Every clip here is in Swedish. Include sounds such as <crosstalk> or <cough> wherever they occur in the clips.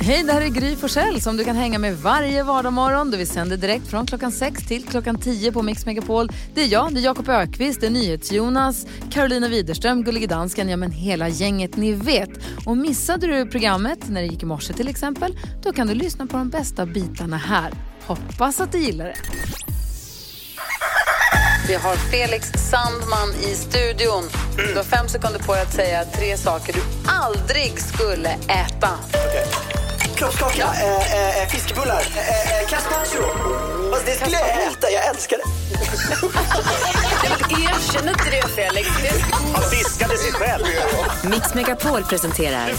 Hej, det här är Gry Forssell som du kan hänga med varje vardagsmorgon. Vi sänder direkt från klockan 6 till klockan 10 på Mix Megapol. Det är jag, det är Jakob Ökvist, det är NyhetsJonas, Carolina Widerström, Gullige Dansken, ja men hela gänget ni vet. Och missade du programmet när det gick i morse till exempel, då kan du lyssna på de bästa bitarna här. Hoppas att du gillar det. Vi har Felix Sandman i studion. Du har fem sekunder på dig att säga tre saker du aldrig skulle äta. Kroppskaka, äh, äh, fiskebullar, äh, caspaccio. Alltså, det skulle jag äta, jag älskar det. <laughs> Erkänn inte det, Felix. Han diskade sig själv. Mix Megapol presenterar.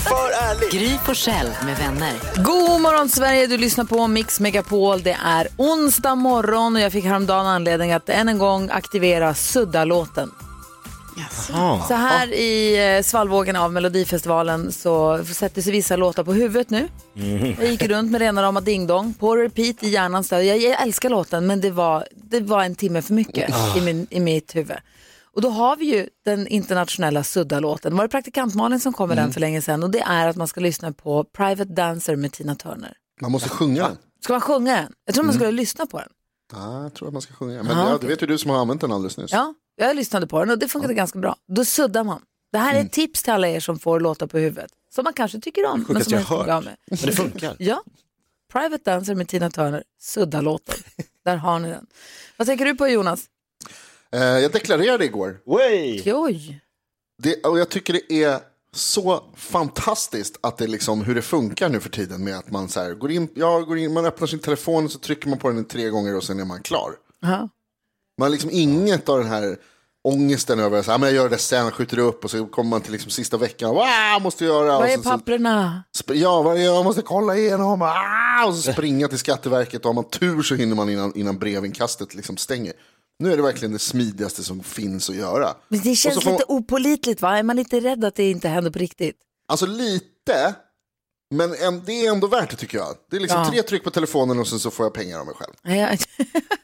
Gry Forssell med vänner. God morgon Sverige, du lyssnar på Mix Megapol. Det är onsdag morgon och jag fick häromdagen anledning att än en gång aktivera Sudda-låten. Så här i eh, svallvågen av Melodifestivalen så sätter sig vissa låtar på huvudet nu. Jag gick runt med rena rama ding-dong på repeat i hjärnan. Så jag, jag älskar låten men det var, det var en timme för mycket i, min, i mitt huvud. Och då har vi ju den internationella Sudda-låten. Det var det praktikant Malin som kom med den för länge sedan och det är att man ska lyssna på Private Dancer med Tina Turner. Man måste sjunga den. Ska man sjunga den? Jag tror man skulle lyssna på den. Ja, jag tror att man ska sjunga. Men Ja, ja, okej. det vet ju du som har använt den alldeles nyss. Ja, jag lyssnade på den och det funkade ganska bra. Då suddar man. Det här är ett tips till alla er som får låta på huvudet. Som man kanske tycker om, men som jag inte blir hört. med. Men det funkar. <laughs> Ja, Private Dancer med Tina Turner, sudda-låten. Där har ni den. Vad tänker du på Jonas? Eh, jag deklarerade igår. Oj, Det, och jag tycker det är så fantastiskt att det liksom, hur det funkar nu för tiden med att man så här, går in, ja, går in, man öppnar sin telefon och så trycker man på den tre gånger och sen är man klar. Ja. Man liksom inget av den här ångesten över att jag gör det sen, skjuter upp och så kommer man till liksom sista veckan, wow, måste göra. vad och är så, så, papperna? sp- ja, vad jag måste kolla igenom, ah, och så springa till Skatteverket och har man tur så hinner man innan, innan brevinkastet liksom stänger. Nu är det verkligen det smidigaste som finns att göra. Men det Och känns så lite opålitligt va? Är man inte rädd att det inte händer på riktigt? Alltså lite, men en, det är ändå värt det tycker jag. Det är liksom Ja. tre tryck på telefonen och sen så får jag pengar av mig själv. Jag,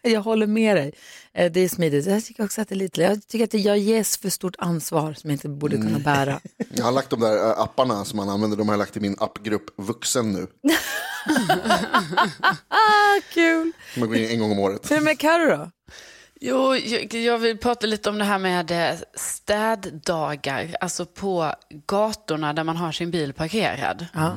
<laughs> jag håller med dig. Eh, Det är smidigt. Jag tycker också att det är lite, jag tycker att jag ges för stort ansvar som jag inte borde kunna Mm. bära. <laughs> Jag har lagt de där äh, apparna som man använder, de har jag lagt i min appgrupp Vuxen nu. Ah, <laughs> kul! Man går in en gång om året. Hur är det med Carro då? Jo, jag, vill prata lite om det här med eh, städdagar, alltså på gatorna där man har sin bil parkerad. Ja.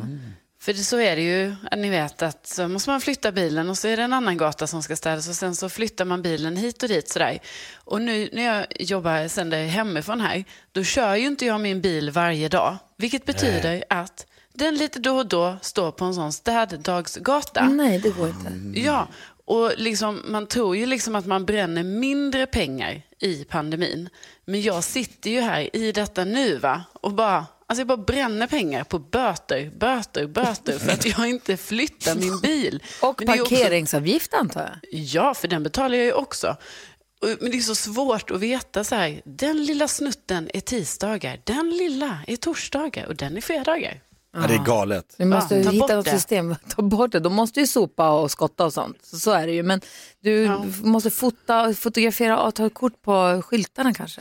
För det, så är det ju, att ni vet att så måste man flytta bilen och så är det en annan gata som ska städas och sen så flyttar man bilen hit och dit sådär. Och nu när jag jobbar sänder hemifrån här, då kör ju inte jag min bil varje dag. Vilket betyder att den lite då och då står på en sån städdagsgata. Nej, det går inte. Ja, och liksom, man tror ju liksom att man bränner mindre pengar i pandemin. Men jag sitter ju här i detta nu va? och bara, alltså jag bara bränner pengar på böter, böter, böter för att jag inte flyttar min bil. <laughs> Och Men är också- parkeringsavgift antar jag? Ja, för den betalar jag ju också. Men det är så svårt att veta så här, den lilla snutten är tisdagar, den lilla är torsdagar och den är fredagar. Ja, det är galet. Vi måste Ja, ta hitta bort något det. system. <laughs> Ta bort det. De måste ju sopa och skotta och sånt. Så, så är det ju. Men du Ja. måste fota, fotografera och ta kort på skyltarna kanske.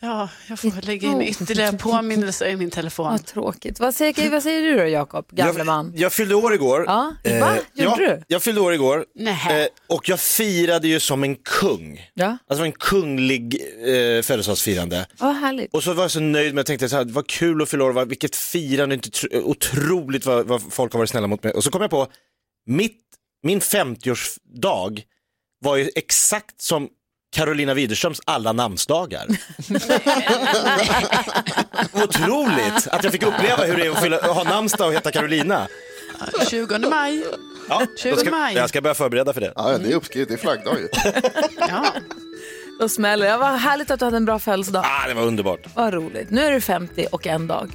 Ja, jag får lägga in ytterligare påminnelser i min telefon. Vad tråkigt. Vad säger, vad säger du då Jakob, gamle man? Jag, jag fyllde år igår. Ja, va? Gjorde ja, du? Jag fyllde år igår. Nähä. Eh, och jag firade ju som en kung. Ja, Alltså en kunglig eh, födelsedagsfirande. vad härligt. Och så var jag så nöjd med, jag tänkte så här, vad kul att fylla år, vad, vilket firande, inte tro- otroligt vad, vad folk har varit snälla mot mig. Och så kom jag på, mitt, min 50-årsdag var ju exakt som Carolina Widerströms alla namnsdagar. <laughs> Otroligt att jag fick uppleva hur det är att fylla, ha namnsdag och heta Carolina. 20 maj. Ja, 20 då ska, maj. jag ska börja förbereda för det. Ja, det är uppskrivet, det är flaggdag ju. <laughs> Ja. Då smäller det. Vad härligt att du hade en bra födelsedag. Ah, det var underbart. Vad roligt. Nu är du 50 och en dag.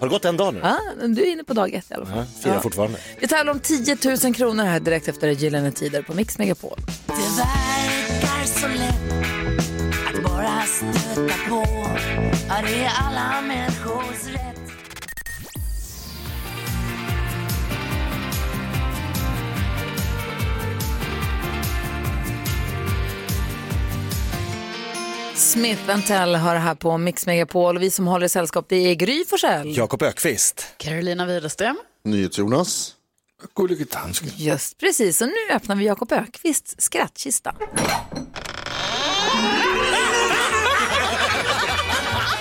Har det gått en dag nu? Ja, du är inne på dag ett i alla fall. Ja, firar Ja. fortfarande. Vi tävlar om 10 000 kronor här direkt efter Gyllene Tider på Mix Megapol. Det verkar så lätt att bara stöta på Ja, det är alla människors rätt Smith har det här på Mix Megapol och vi som håller i sällskap det är Gry Forssell. Jakob Ökvist. Carolina Widerström. NyhetsJonas. Gullige dansken. Just precis, och nu öppnar vi Jakob Ökvists skrattkista.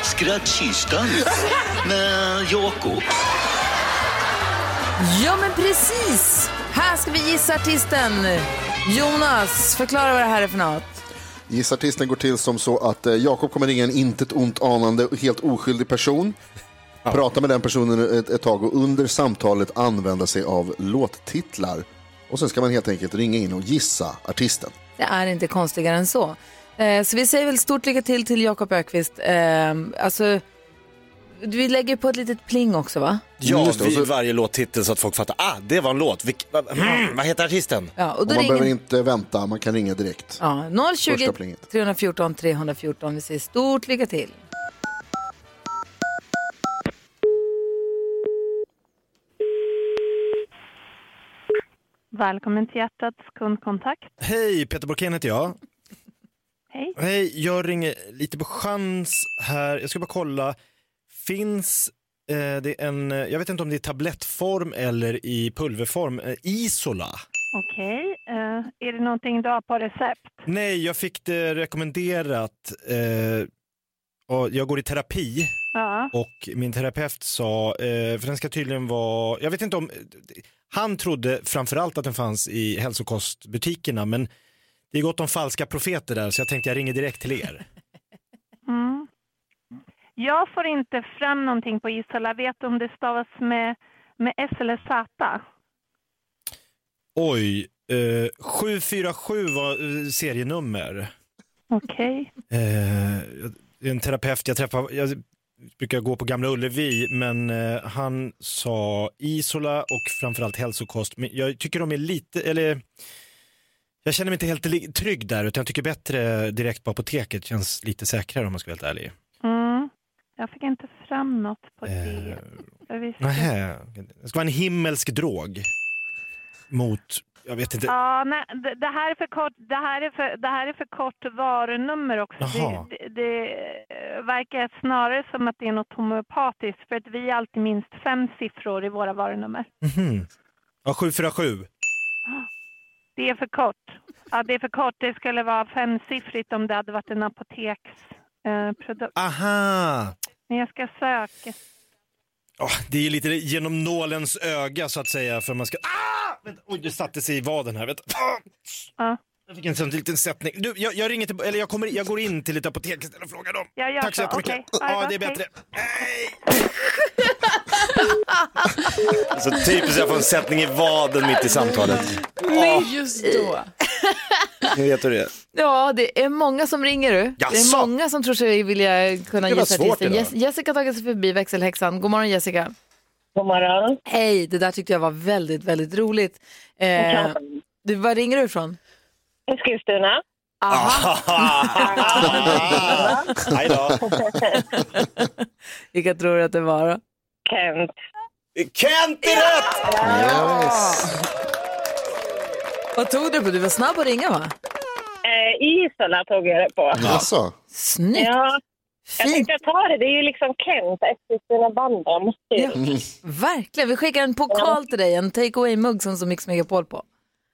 Skrattkistan med Jakob. Ja, men precis! Här ska vi gissa artisten. Jonas, förklara vad det här är för något. Gissartisten går till som så att eh, Jakob kommer ringa en intet ont anande och helt oskyldig person. Prata med den personen ett, ett tag och under samtalet använda sig av låttitlar. Och sen ska man helt enkelt ringa in och gissa artisten. Det är inte konstigare än så. Eh, så vi säger väl stort lycka till till Jakob Ökvist. Eh, alltså, vi lägger på ett litet pling också va? Ja, och vid varje låttitel så att folk fattar, ah, det var en låt. Vilk, va, mm, vad heter artisten? Ja, och Och man behöver ringer... inte vänta, man kan ringa direkt. Ja, Första 020 plinget. 314 314. Vi säger stort lycka till. Välkommen till Hjärtats kundkontakt. Hej, Peter Borkén heter jag. Hej. Hej, jag ringer lite på chans här. Jag ska bara kolla. Finns eh, det en, eh, jag vet inte om det är tablettform eller i pulverform, eh, Isola? Okej. eh, är det någonting du har på recept? Nej, jag fick det rekommenderat. Eh, och jag går i terapi Ja. och min terapeut sa, eh, för den ska tydligen vara, jag vet inte om, han trodde framförallt att den fanns i hälsokostbutikerna men det är gott om falska profeter där så jag tänkte jag ringer direkt till er. <laughs> Mm. Jag får inte fram någonting på Isola. Vet om det stavas med, med S eller Z? Oj, eh, 747 var eh, serienummer. Okej. Eh, det är en terapeut jag träffar, jag brukar gå på Gamla Ullevi, men eh, han sa Isola och framförallt hälsokost. Men jag tycker de är lite, eller jag känner mig inte helt trygg där, utan jag tycker bättre direkt på apoteket känns lite säkrare om man ska vara helt ärlig. Mm. Jag fick inte fram något på Eh, det. Jag Nähä, det ska vara en himmelsk drog mot, jag vet inte, Ja, nej, det, det, här är för kort, det, här är för, det här är för kort varunummer också. Det, det, det verkar snarare som att det är något homeopatiskt för att vi är alltid minst fem siffror i våra varunummer. mhm. Ja, 747. Det är för kort. Ja, det är för kort. Det skulle vara femsiffrigt om det hade varit en apoteksprodukt. Eh. Aha! Men jag ska söka. Oh, det är lite genom nålens öga så att säga för man ska... Ah! Vänta, oj, det satte sig i vaden här. Vänta. Ah! Ja. Jag fick en sån liten sättning. Du, jag, jag ringer till, eller jag, kommer, jag går in till ett apotek istället och frågar dem. Jag gör Tack så så, jättemycket. det Ja, det är hej. bättre. Så typiskt jag får en sättning i vaden mitt i samtalet. Just då. Nu vet du det. Ja, det är många som ringer du. Det Jaså? är många som tror sig vilja kunna Det gissa artisten. Jes- Jessica har tagit sig förbi växelhäxan. God morgon Jessica. God morgon. Hej, det där tyckte jag var väldigt, väldigt roligt. Eh, du, var ringer du ifrån? Eskilstuna. Nej <laughs> då. Vilka tror du att det var då? Kent. Kent är rätt! Yes. Vad tog du på? Du var snabb att ringa va? Eh, Isola tog jag det på. Alltså, Snyggt, Ja, jag tänkte ta det. Det är ju liksom Kent, Eskilstuna banden. Ja, verkligen. Vi skickar en pokal till dig, en take away-mugg som står Mix Megapol på.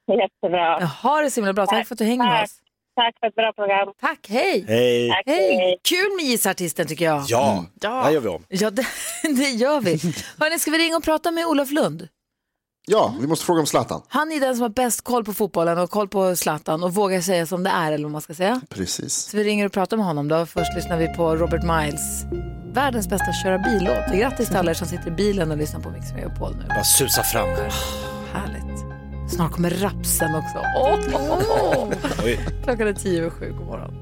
Jättebra. Ja, Ha det så himla bra. Tack för att du hänger med oss. Tack för ett bra program. Tack, hej. Hej. Tack. Hej. Kul med gissartisten tycker jag. Ja, det här gör vi om. Ja, det, <laughs> det gör vi. Hörrni, ska vi ringa och prata med Olof Lund? ja, vi måste fråga om Zlatan. Han är den som har bäst koll på fotbollen och koll på Zlatan och vågar säga som det är, eller vad man ska säga. Precis. Så vi ringer och pratar med honom då. Först lyssnar vi på Robert Miles, världens bästa köra bil-låt. Grattis till alla er som sitter i bilen och lyssnar på Mix Megapol nu. Bara susa fram här. Härligt. Snart kommer rapsen också. Åh, åh. Oj. Klockan är tio över sju. God morgon.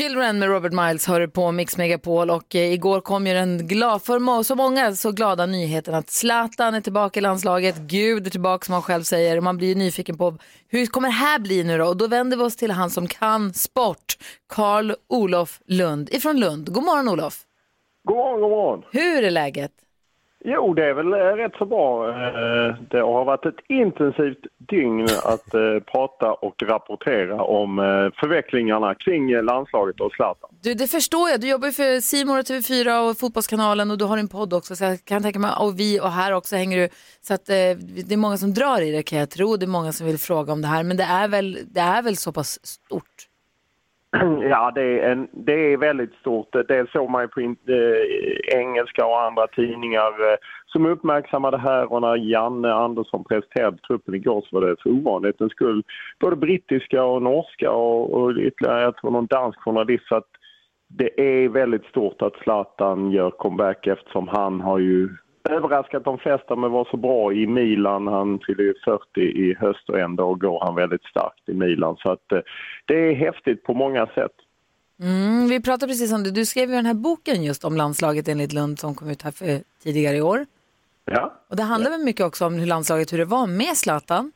Children med Robert Miles hör på Mix Megapol och eh, igår kom ju den glad, för så många så glada nyheten att Zlatan är tillbaka i landslaget, Gud är tillbaka som han själv säger och man blir ju nyfiken på hur kommer det här bli nu då? Och då vänder vi oss till han som kan sport, Karl Olof Lund ifrån Lund. God morgon Olof! God morgon, god morgon. Hur är läget? Jo, det är väl eh, rätt så bra. Eh, det har varit ett intensivt dygn att eh, prata och rapportera om förvecklingarna kring landslaget och Zlatan. Du, det förstår jag. Du jobbar ju för Simor och TV4 och Fotbollskanalen och du har en podd också. Så jag kan tänka mig, och vi och här också hänger du. Så att det är många som drar i det kan jag tro. Det är många som vill fråga om det här. Men det är väl, det är väl så pass stort? <clears throat> Ja, det är, en, det är väldigt stort. Det såg man ju på in, eh, engelska och andra tidningar eh, som uppmärksammade det här och när Janne Andersson presenterade truppen igår så var det för ovanlighetens skull. Både brittiska och norska och, och ytterligare, jag tror någon dansk journalist. Så att det är väldigt stort att Zlatan gör comeback eftersom han har ju överraskat de flesta med att vara så bra i Milan. Han fyller ju 40 i höst och ändå går han väldigt starkt i Milan. Så att eh, det är häftigt på många sätt. Mm, vi pratade precis om det. Du skrev ju den här boken just om landslaget enligt Lund som kom ut här för, tidigare i år. Ja, Och det handlar väl mycket också om hur landslaget, hur det var med Zlatan.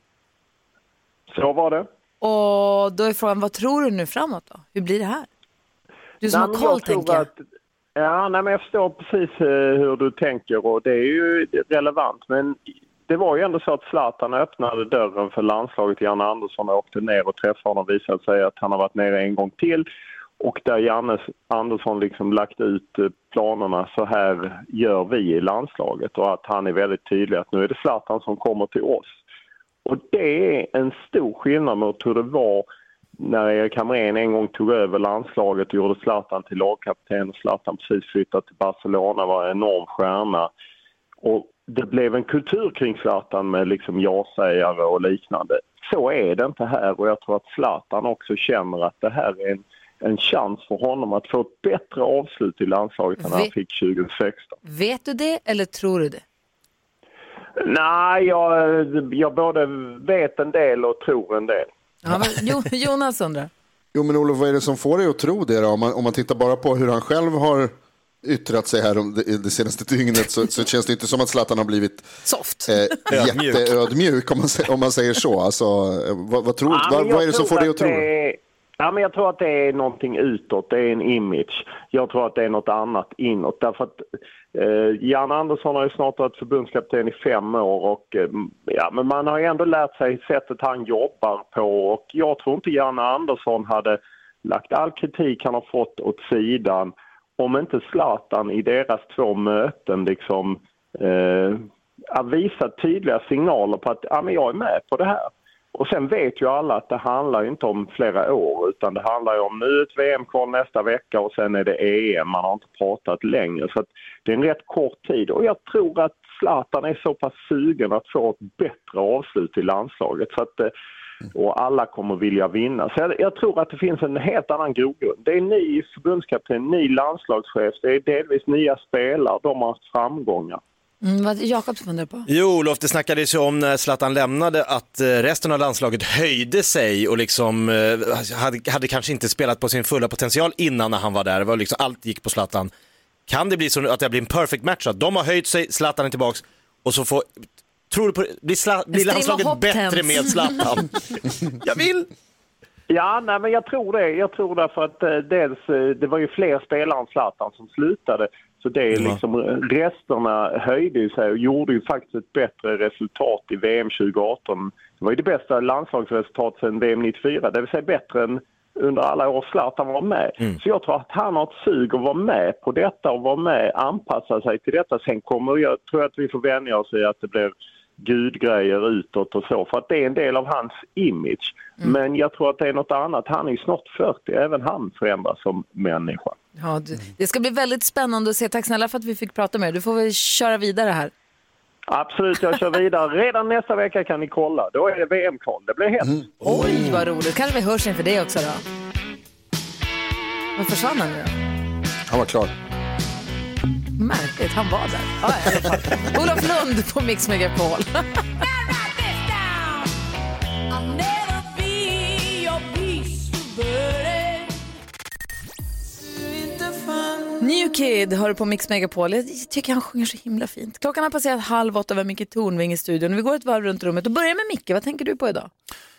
så var det. Och då är frågan, vad tror du nu framåt då? Hur blir det här? Du som Nej, har men koll tänker jag. Att, ja, nej, men jag förstår precis eh, hur du tänker och det är ju relevant. Men det var ju ändå så att Zlatan öppnade dörren för landslaget. Janne Andersson åkte ner och träffade honom och visade sig att han har varit nere en gång till. Och där Janne Andersson liksom lagt ut eh, planerna, så här gör vi i landslaget. Och att han är väldigt tydlig att nu är det Zlatan som kommer till oss. Och det är en stor skillnad mot hur det var när Erik Hamrén en gång tog över landslaget och gjorde Zlatan till lagkapten. och Zlatan precis flyttat till Barcelona, var en enorm stjärna. Och det blev en kultur kring Zlatan med liksom ja-sägare och liknande. Så är det inte här och jag tror att Zlatan också känner att det här är en, en chans för honom att få ett bättre avslut i landslaget än han fick 2016. Vet du det eller tror du det? Nej, jag, jag både vet en del och tror en del. Ja, men, jo, Jonas undrar. Jo men Olof, vad är det som får dig att tro det då? Om man, om man tittar bara på hur han själv har yttrat sig här om det, det senaste dygnet så, så känns det inte som att Zlatan har blivit Soft. eh, <laughs> Ödmjuk. jätteödmjuk om man, om man säger så. Alltså, eh, vad, vad, tror, Ja, vad, vad är det som får dig att tro det? Ja, men jag tror att det är någonting utåt, det är en image. Jag tror att det är något annat inåt. Därför att Eh, Jan Andersson har ju snart varit förbundskapten i fem år och eh, ja, men man har ju ändå lärt sig sättet han jobbar på och jag tror inte Jan Andersson hade lagt all kritik han har fått åt sidan om inte Zlatan i deras två möten liksom eh, har visat tydliga signaler på att ja, men jag är med på det här. Och sen vet ju alla att det handlar ju inte om flera år utan det handlar ju om nu ett VM-kval nästa vecka och sen är det EM. Man har inte pratat längre så att det är en rätt kort tid och jag tror att Zlatan är så pass sugen att få ett bättre avslut i landslaget så att eh, och alla kommer vilja vinna. Så jag, jag tror att det finns en helt annan grogrund. Det är ny förbundskapten, ny landslagschef, det är delvis nya spelare, de har haft framgångar. Mm, vad Jakob funderar på? Jo, Olof, det snackades ju om när Zlatan lämnade att eh, resten av landslaget höjde sig och liksom eh, hade, hade kanske inte spelat på sin fulla potential innan när han var där. Det var liksom, allt gick på Zlatan. Kan det bli så att det blir en perfect match? Att de har höjt sig, Zlatan är tillbaks och så får... Tror du på blir, Zla, blir landslaget bättre med Zlatan? <laughs> Jag vill! Ja, nej, men jag tror det. Jag tror därför att eh, dels, eh, det var ju fler spelare än Zlatan som slutade. Så det är liksom, resterna höjde sig och gjorde ju faktiskt ett bättre resultat i VM 2018. Det var ju det bästa landslagsresultatet sedan VM 94, det vill säga bättre än under alla år Zlatan var med. Så jag tror att han har ett sug att vara med på detta och vara med, anpassa sig till detta. Sen kommer jag, tror jag att vi får vänja oss i att det blir gudgrejer utåt och så, för att det är en del av hans image. Men jag tror att det är något annat. Han är ju snart 40, även han förändras som människa. Ja, det ska bli väldigt spännande att se. Tack snälla för att vi fick prata med dig. Du får väl köra vidare här. Absolut, jag kör vidare. Redan nästa vecka kan ni kolla. Då är det VM-kval. Det blir hett. Oj, vad roligt. Kanske vi hörs inför det också då. Var försvann han nu då? Han var klar. Märkligt, han var där. Ja, i alla fall. Olof Lund på Mix Megapol. <laughs> New Kid hör du på Mix Megapol. Jag tycker han sjunger så himla fint. Klockan har passerat halv åtta, vi har Micke Tornving i studion. Vi går ett varv runt rummet och börjar med Micke. Vad tänker du på idag?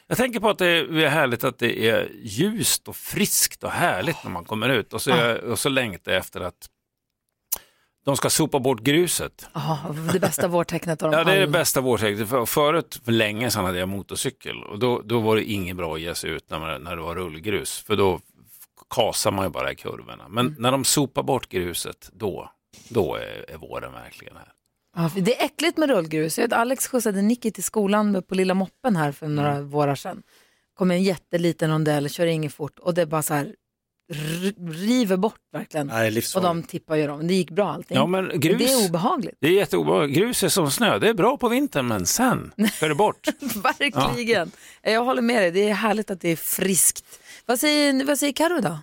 Jag tänker på att det är härligt att det är ljust och friskt och härligt när man kommer ut och så, och så längtar jag efter att de ska sopa bort gruset. Ja, det bästa vårtecknet av dem Ja, det är det bästa vårtecknet. För förut, för länge sedan, hade jag motorcykel och då, då var det inget bra att ge sig ut när, man, när det var rullgrus. För då kasar man ju bara i kurvorna. Men Mm. när de sopar bort gruset, då, då är, är våren verkligen här. Ja, det är äckligt med rullgrus. Jag vet, Alex skjutsade Nicky till skolan på lilla moppen här för några Mm. vårar sedan. kom en jätteliten rondell, kör inget fort och det bara så här river bort verkligen. Nej, och de tippar ju dem. Det gick bra allting. Ja, men grus- det är obehagligt. Det är jätteobehagligt. Grus är som snö. Det är bra på vintern, men sen <laughs> ska det bort. Verkligen. Jag håller med dig, det är härligt att det är friskt. Vad säger, vad säger Karo då?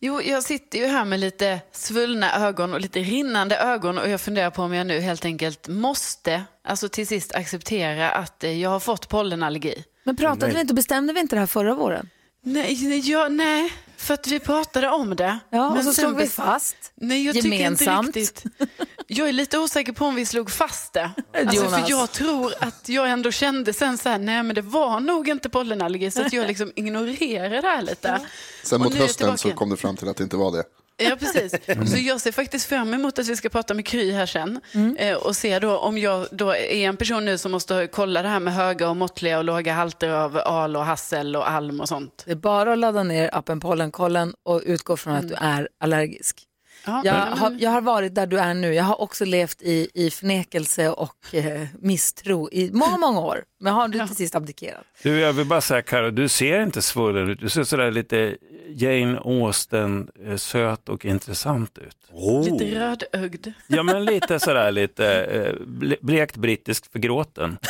Jo, jag sitter ju här med lite svullna ögon och lite rinnande ögon och jag funderar på om jag nu helt enkelt måste, alltså till sist acceptera att eh, jag har fått pollenallergi. Men pratade vi inte och bestämde vi inte det här förra våren? Nej, nej, ja, nej för att vi pratade om det. Ja, och så slog vi fast Nej, jag gemensamt. tycker inte riktigt. Jag är lite osäker på om vi slog fast det. <laughs> Alltså, Jonas. för jag tror att jag ändå kände sen så här, nej men det var nog inte pollenallergi så att jag <laughs> liksom ignorerade det här lite. Sen Och mot hösten så kom du fram till att det inte var det. Ja, precis. Så jag ser faktiskt fram emot att vi ska prata med Kry här sen. Eh, och se då om jag då är en person nu som måste kolla det här med höga och måttliga och låga halter av al och hassel och alm och sånt. Det är bara att ladda ner appen Pollenkollen och utgå från att du är allergisk. Ja, Jag men- har, jag har varit där du är nu. Jag har också levt i, i förnekelse och eh, misstro i många, många år. Men har du till sist abdikerat? Du, jag vill bara säga Karo, du ser inte svullen ut. Du ser sådär lite Jane Austen, eh, söt och intressant ut. Oh. Lite rödögd. Ja, men lite sådär lite eh, ble- blekt brittisk förgråten. <laughs>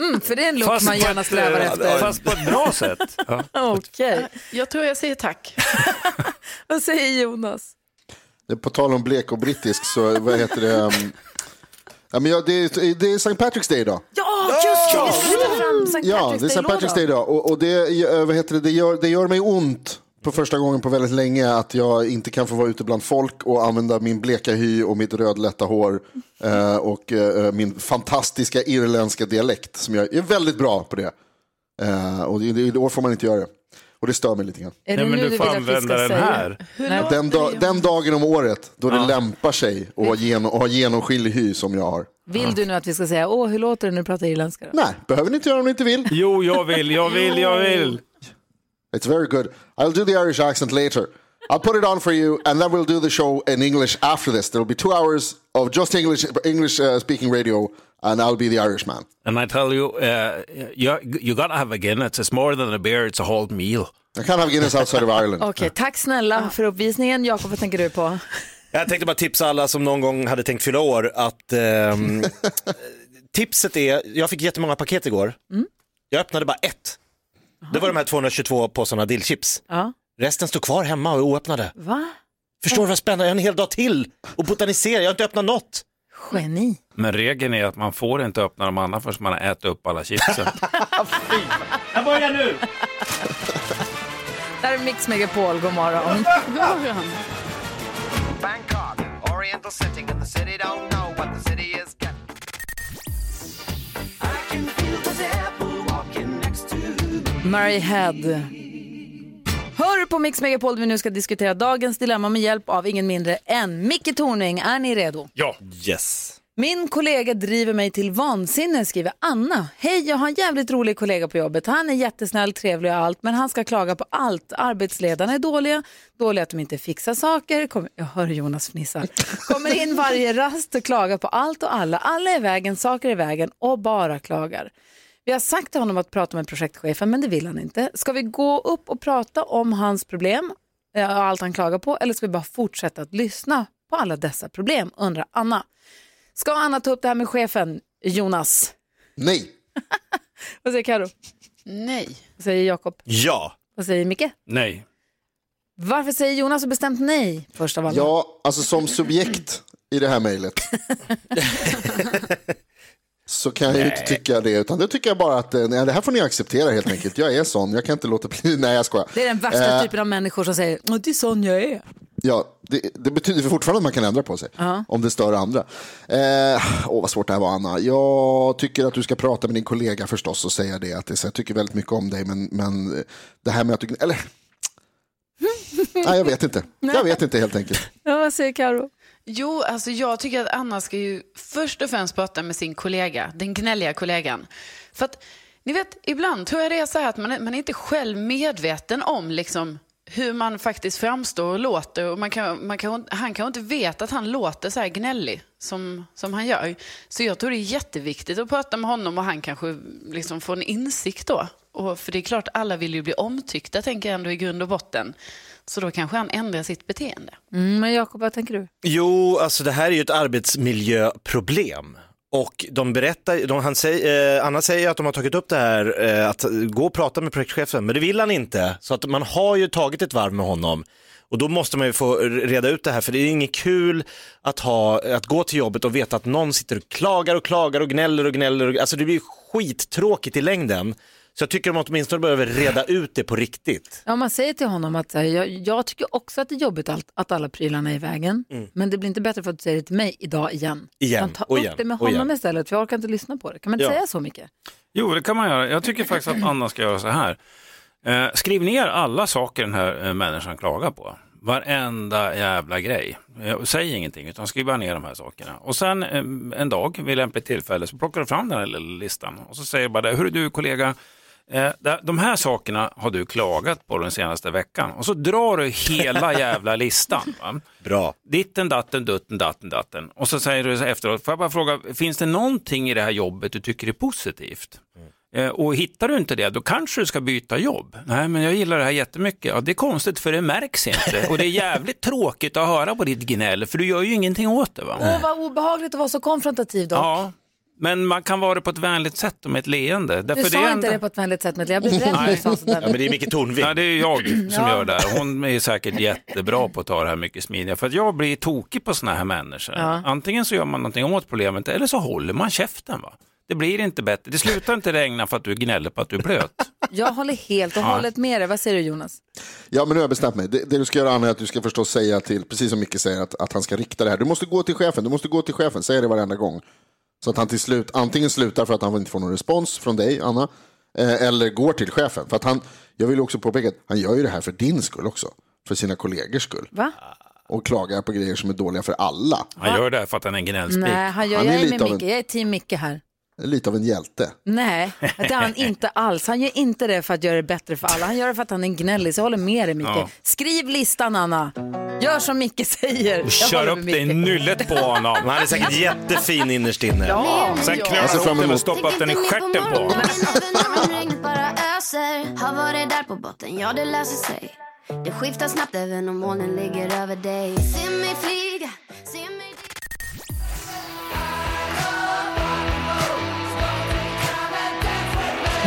Mm, för det är en look Fast man gärna strävar eh, efter. Fast på ett bra sätt. <laughs> Ja. Okej. Jag tror jag säger tack. <laughs> Vad säger Jonas? Det är På tal om blek och brittisk så vad heter det? um, Ja, men ja, det, är, det är St. Patrick's Day idag. Ja, just det! Vi ska lyfta fram St. Ja, det är St. Patrick's Day idag. Och, och det, vad heter det, det, gör, det gör mig ont på första gången på väldigt länge att jag inte kan få vara ute bland folk och använda min bleka hy och mitt rödlätta hår eh, och eh, min fantastiska irländska dialekt som jag är väldigt bra på det. Eh, och i år får man inte göra det. Och det stör mig lite grann. Är det Nej, men nu du får vill att vi använda ska den säga? här. Nej. Den, da, den dagen om året då det lämpar sig att ha, att ha genomskinlig hy som jag har. Vill du nu att vi ska säga, åh, hur låter det när du pratar irländska? Då? Nej, behöver ni inte göra om ni inte vill. Jo, jag vill, jag vill, jag vill. It's very good. I'll do the Irish accent later. I'll put it on for you, and then we'll do the show in English after this. There'll be two hours of just English, English uh, speaking radio, and I'll be the Irishman. And I tell you, uh, you, you gotta have a Guinness. It's more than a beer, it's a whole meal. I can't have Guinness outside of Ireland. <laughs> Okej, tack snälla för uppvisningen. Jakob, vad tänker du på? Jag tänkte bara tipsa alla som någon gång hade tänkt fylla år att ehm, <laughs> tipset är, jag fick jättemånga paket igår. Jag öppnade bara ett. Det var de här 222 påsarna dillchips. Ja. Resten står kvar hemma och är oöppnade. Va? Förstår du vad spännande, jag har en hel dag till och botanisera, jag har inte öppnat något. Geni. Men regeln är att man får inte öppna de andra förrän man har ätit upp alla chipsen. <laughs> Jag börjar nu! Där är Mix Megapol, god morgon. Bangkok, Oriental setting, and the city don't know what the city is Murray Head. Hör på Mix Megapol där vi nu ska diskutera dagens dilemma med hjälp av ingen mindre än Micke Tornving. Är ni redo? Ja. Yes. Min kollega driver mig till vansinne, skriver Anna. Hej, jag har en jävligt rolig kollega på jobbet. Han är jättesnäll, trevlig och allt, men han ska klaga på allt. Arbetsledarna är dåliga, dåliga att de inte fixar saker. Kom, jag hör Jonas fnissa. Kommer in varje rast och klagar på allt och alla. Alla är i vägen, saker är i vägen och bara klagar. Vi har sagt till honom att prata med projektchefen, men det vill han inte. Ska vi gå upp och prata om hans problem eh, och allt han klagar på, eller ska vi bara fortsätta att lyssna på alla dessa problem, undrar Anna. Ska Anna ta upp det här med chefen, Jonas? Nej. <laughs> Vad säger Karo? Nej. Vad säger Jakob? Ja. Vad säger Micke? Nej. Varför säger Jonas så bestämt nej först av alla? Ja, alltså som subjekt i det här mejlet <laughs> så kan jag ju inte tycka det, utan det tycker jag bara att eh, nej, det här får ni acceptera helt enkelt. Jag är sån, jag kan inte låta bli. <laughs> Nej, jag skojar. Det är den värsta Eh, typen av människor som säger "Åh, det är sån jag är. Ja, det, det betyder fortfarande att man kan ändra på sig om det stör andra. Eh, åh, vad svårt det här var, Anna. Jag tycker att du ska prata med din kollega förstås och säga det. Att det, så, jag tycker väldigt mycket om dig, men, men det här med att du... Eller, <laughs> Nej, jag vet inte. Jag vet inte helt enkelt. Ja, vad säger Karo? Jo, alltså jag tycker att Anna ska ju först och främst prata med sin kollega, den gnälliga kollegan. För att, ni vet, ibland tror jag det är så här att man är, man är inte själv medveten om liksom, hur man faktiskt framstår och låter. Och man kan, man kan, han kanske inte vet att han låter så här gnällig som, som han gör. Så jag tror det är jätteviktigt att prata med honom och han kanske liksom får en insikt då. Och för det är klart, alla vill ju bli omtyckta, tänker jag ändå i grund och botten. Så då kanske han ändrar sitt beteende. Mm, men Jakob, vad tänker du? Jo, alltså det här är ju ett arbetsmiljöproblem. Och de berättar, de, han säger, eh, Anna säger att de har tagit upp det här, eh, att gå och prata med projektchefen, men det vill han inte. Så att man har ju tagit ett varv med honom. Och då måste man ju få reda ut det här, för det är inget kul att, ha, att gå till jobbet och veta att någon sitter och klagar och klagar och gnäller och gnäller. Och, alltså det blir skittråkigt i längden. Så jag tycker de åtminstone behöver reda ut det på riktigt. Ja, man säger till honom att här, jag, jag tycker också att det är jobbigt allt, att alla prylarna är i vägen. Men det blir inte bättre för att du säger det till mig idag igen. Igen, Man tar och upp igen, det med honom igen. istället, för jag orkar inte lyssna på det. Kan man inte Ja. säga så mycket? Jo, det kan man göra. Jag tycker faktiskt att Anna ska göra så här. Eh, skriv ner alla saker den här eh, människan klagar på. Varenda jävla grej. Eh, säg ingenting, utan skriv bara ner de här sakerna. Och sen eh, en dag, vid lämpligt tillfälle, så plockar du fram den här lilla listan. Och så säger du bara det, hur du kollega, eh, de här sakerna har du klagat på den senaste veckan. Och så drar du hela <laughs> jävla listan. Va? Bra. Ditten, datten, dutten, datten, datten. Och så säger du så efteråt, får jag bara fråga, finns det någonting i det här jobbet du tycker är positivt? Eh, Och hittar du inte det, då kanske du ska byta jobb. Nej, men jag gillar det här jättemycket. Ja, det är konstigt för det märks inte. Och det är jävligt <laughs> tråkigt att höra på ditt gnäll, för du gör ju ingenting åt det. Va? Åh, vad obehagligt att vara så konfrontativ då. Ja, men man kan vara det på ett vänligt sätt och med ett leende. Du Därför sa det är inte ändå- det på ett vänligt sätt, men jag blev rädd när du sa sådär. Ja, det är jag som Ja. gör det. här. Hon är säkert jättebra på att ta det här mycket smidigare. För att jag blir tokig på såna här människor. Ja. Antingen så gör man någonting åt problemet eller så håller man käften. Va? Det blir inte bättre. Det slutar inte regna för att du gnäller på att du är blöt. Jag håller helt och hållet med dig. Vad säger du Jonas? Ja, men nu har jag bestämt mig. Det, det du ska göra Anna är att du ska förstås säga till, precis som Micke säger, att, att han ska rikta det här. Du måste gå till chefen, du måste gå till chefen, säga det varenda gång. Så att han till slut antingen slutar för att han inte får någon respons från dig, Anna, eh, eller går till chefen. För att han, jag vill också påpeka att han gör ju det här för din skull också. För sina kollegors skull. Va? Och klagar på grejer som är dåliga för alla. Han gör det här för att han är en gnällspik. Nej, han gör, Han jag är är lite med av en- Micke. Jag är team Micke här. Lite av en hjälte. Nej, det är han <laughs> inte alls. Han gör inte det för att göra det bättre för alla. Han gör det för att han är en gnällig. Så jag håller med dig Micke. Ja. Skriv listan Anna. Gör som Micke säger. Jag Kör upp det i nyllet på honom. Han är säkert jättefin innerst inne. Ja. Sen knölar upp fram den och stoppar upp den i stjärten på honom. Har varit där på botten, ja det löser sig Det skiftar snabbt även om molnen ligger över dig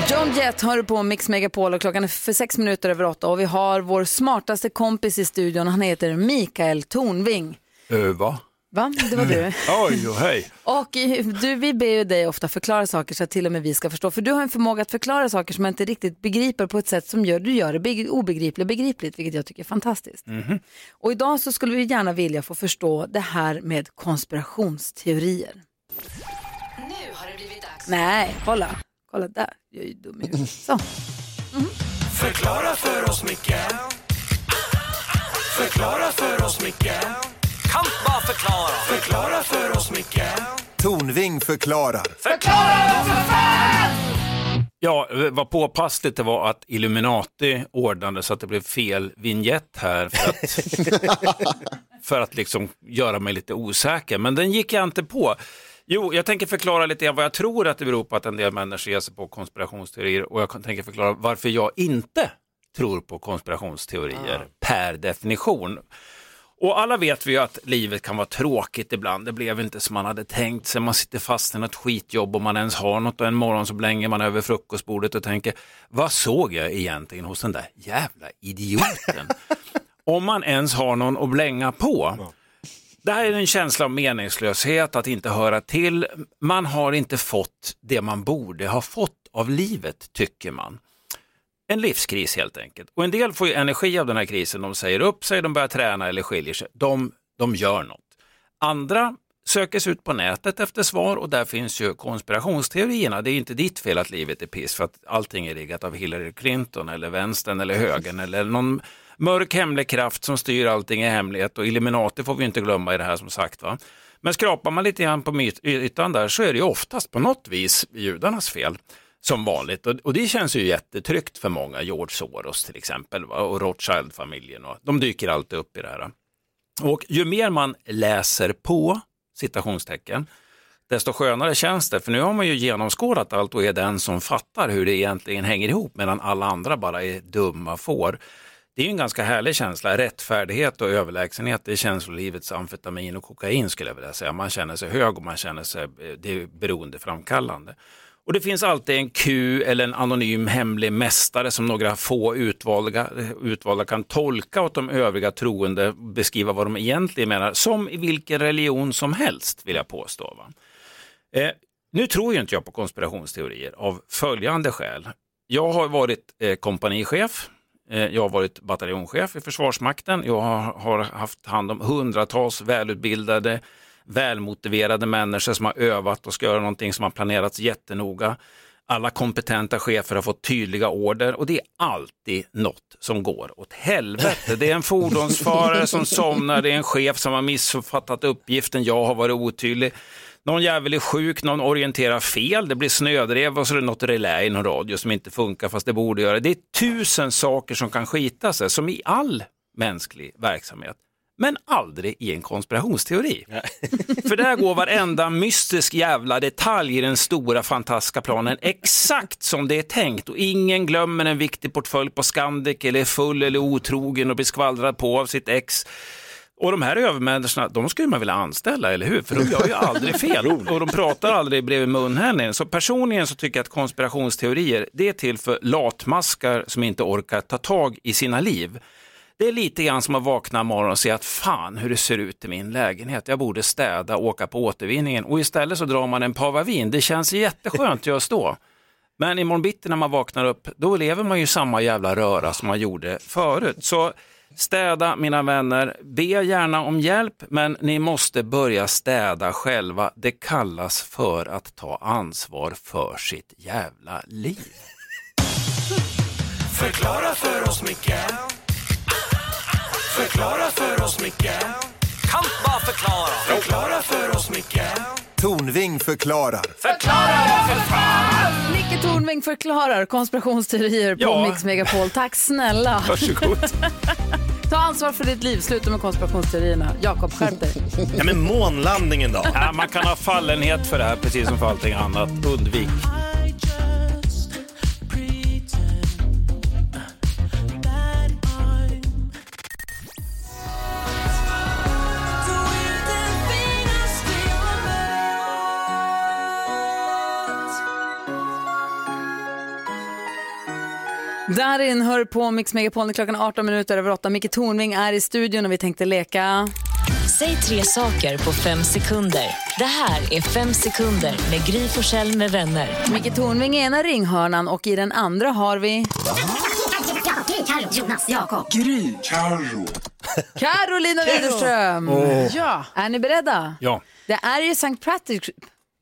John Jett hör du på Mix Megapol och klockan är för sex minuter över åtta och vi har vår smartaste kompis i studion. Han heter Mikael Tornving. Uh, va? Va? Det var du. <laughs> Oj, och hej. Och eh, du, vi ber ju dig ofta förklara saker så att till och med vi ska förstå. För du har en förmåga att förklara saker som man inte riktigt begriper på ett sätt som gör, du gör det beg- obegripligt begripligt, vilket jag tycker är fantastiskt. Mhm. Och idag så skulle vi gärna vilja få förstå det här med konspirationsteorier. Nu har det blivit dags. Nej, kolla. Kolla där. Jag är ju dum i huvudet. Så. Förklara för oss, Micke Förklara för oss, Micke Kan bara förklara Förklara för oss, Micke Tornving förklarar. Förklara för fan! Ja, vad påpassligt det var att Illuminati ordnade så att det blev fel vignett här för att, <laughs> för att liksom göra mig lite osäker. Men den gick jag inte på. Jo, jag tänker förklara lite grann vad jag tror att det beror på att en del människor ger sig på konspirationsteorier och jag tänker förklara varför jag inte tror på konspirationsteorier per definition. Och alla vet vi ju att livet kan vara tråkigt ibland. Det blev inte som man hade tänkt sig. Man sitter fast i något skitjobb om man ens har något och en morgon så blänger man över frukostbordet och tänker, vad såg jag egentligen hos den där jävla idioten? <laughs> om man ens har någon att blänga på. Det här är en känsla av meningslöshet, att inte höra till. Man har inte fått det man borde ha fått av livet, tycker man. En livskris helt enkelt. Och en del får ju energi av den här krisen. De säger upp sig, de börjar träna eller skiljer sig. De, de gör något. Andra söker sig ut på nätet efter svar och där finns ju konspirationsteorierna. Det är inte ditt fel att livet är piss för att allting är riggat av Hillary Clinton eller vänstern eller högern eller någon Mörk hemlig kraft som styr allting i hemlighet och Illuminati får vi inte glömma i det här som sagt. Va? Men skrapar man lite grann på ytan där så är det ju oftast på något vis judarnas fel. Som vanligt och, och det känns ju jättetryggt för många, George Soros till exempel va? och Rothschild-familjen. Och, de dyker alltid upp i det här. Och ju mer man läser på, citationstecken, desto skönare känns det. För nu har man ju genomskådat allt och är den som fattar hur det egentligen hänger ihop medan alla andra bara är dumma får. Det är ju en ganska härlig känsla. Rättfärdighet och överlägsenhet, det är känslolivets amfetamin och kokain skulle jag vilja säga. Man känner sig hög och man känner sig, eh, det är beroendeframkallande. Och det finns alltid en Q eller en anonym hemlig mästare som några få utvalda, eh, utvalda kan tolka åt de övriga troende, beskriva vad de egentligen menar, som i vilken religion som helst vill jag påstå. Va? Eh, nu tror ju inte jag på konspirationsteorier av följande skäl. Jag har varit eh, kompanichef, Eh, jag har varit bataljonschef i Försvarsmakten, jag har, haft hand om hundratals välutbildade välmotiverade människor som har övat och ska göra någonting som har planerats jättenoga. Alla kompetenta chefer har fått tydliga order och det är alltid något som går åt helvete. Det är en fordonsförare som somnar, det är en chef som har missuppfattat uppgiften, jag har varit otydlig. Någon jävel är sjuk, någon orienterar fel, det blir snödrev och så är det något relä i någon radio som inte funkar fast det borde göra. Det är tusen saker som kan skita sig, som i all mänsklig verksamhet men aldrig i en konspirationsteori. <laughs> För där går varenda mystisk jävla detalj i den stora fantastiska planen exakt som det är tänkt och ingen glömmer en viktig portfölj på Scandic eller är full eller otrogen och blir skvallrad på av sitt ex. Och de här övermänniskorna, de skulle man vilja anställa, eller hur? För de gör ju aldrig fel <laughs> och de pratar aldrig bredvid munhällningen. Så personligen så tycker jag att konspirationsteorier, det är till för latmaskar som inte orkar ta tag i sina liv. Det är lite grann som att vakna imorgon och se att fan hur det ser ut i min lägenhet. Jag borde städa och åka på återvinningen och istället så drar man en pava vin. Det känns jätteskönt just då. Men imorgon bitti när man vaknar upp, då lever man ju samma jävla röra som man gjorde förut. Så städa mina vänner, be gärna om hjälp, men ni måste börja städa själva. Det kallas för att ta ansvar för sitt jävla liv. Förklara för oss, Micke Förklara för oss, Micke Kan bara förklara Förklara för oss, Micke Tornving förklarar. Förklara Tornving förklarar konspirationsteorier på Ja. Mix Megapol. Tack snälla. Varsågod. <laughs> Ta ansvar för ditt liv. Sluta med konspirationsteorierna. Jakob, skärp dig. Ja, men månlandningen då? Ja, man kan ha fallenhet för det här precis som för allting annat. Undvik. Darin hör på Mix Megapol när klockan är 18 minuter över 8. Micke Tornving är i studion och vi tänkte leka... Säg tre saker på fem sekunder. Det här är Fem sekunder med Gry Forssell med vänner. Micke Tornving i ena ringhörnan och i den andra har vi... Carro, Jonas, Jakob. Gry. Carro. Carolina Widerström. Ja. Är ni beredda? Ja, Det är ju Sankt Patrick...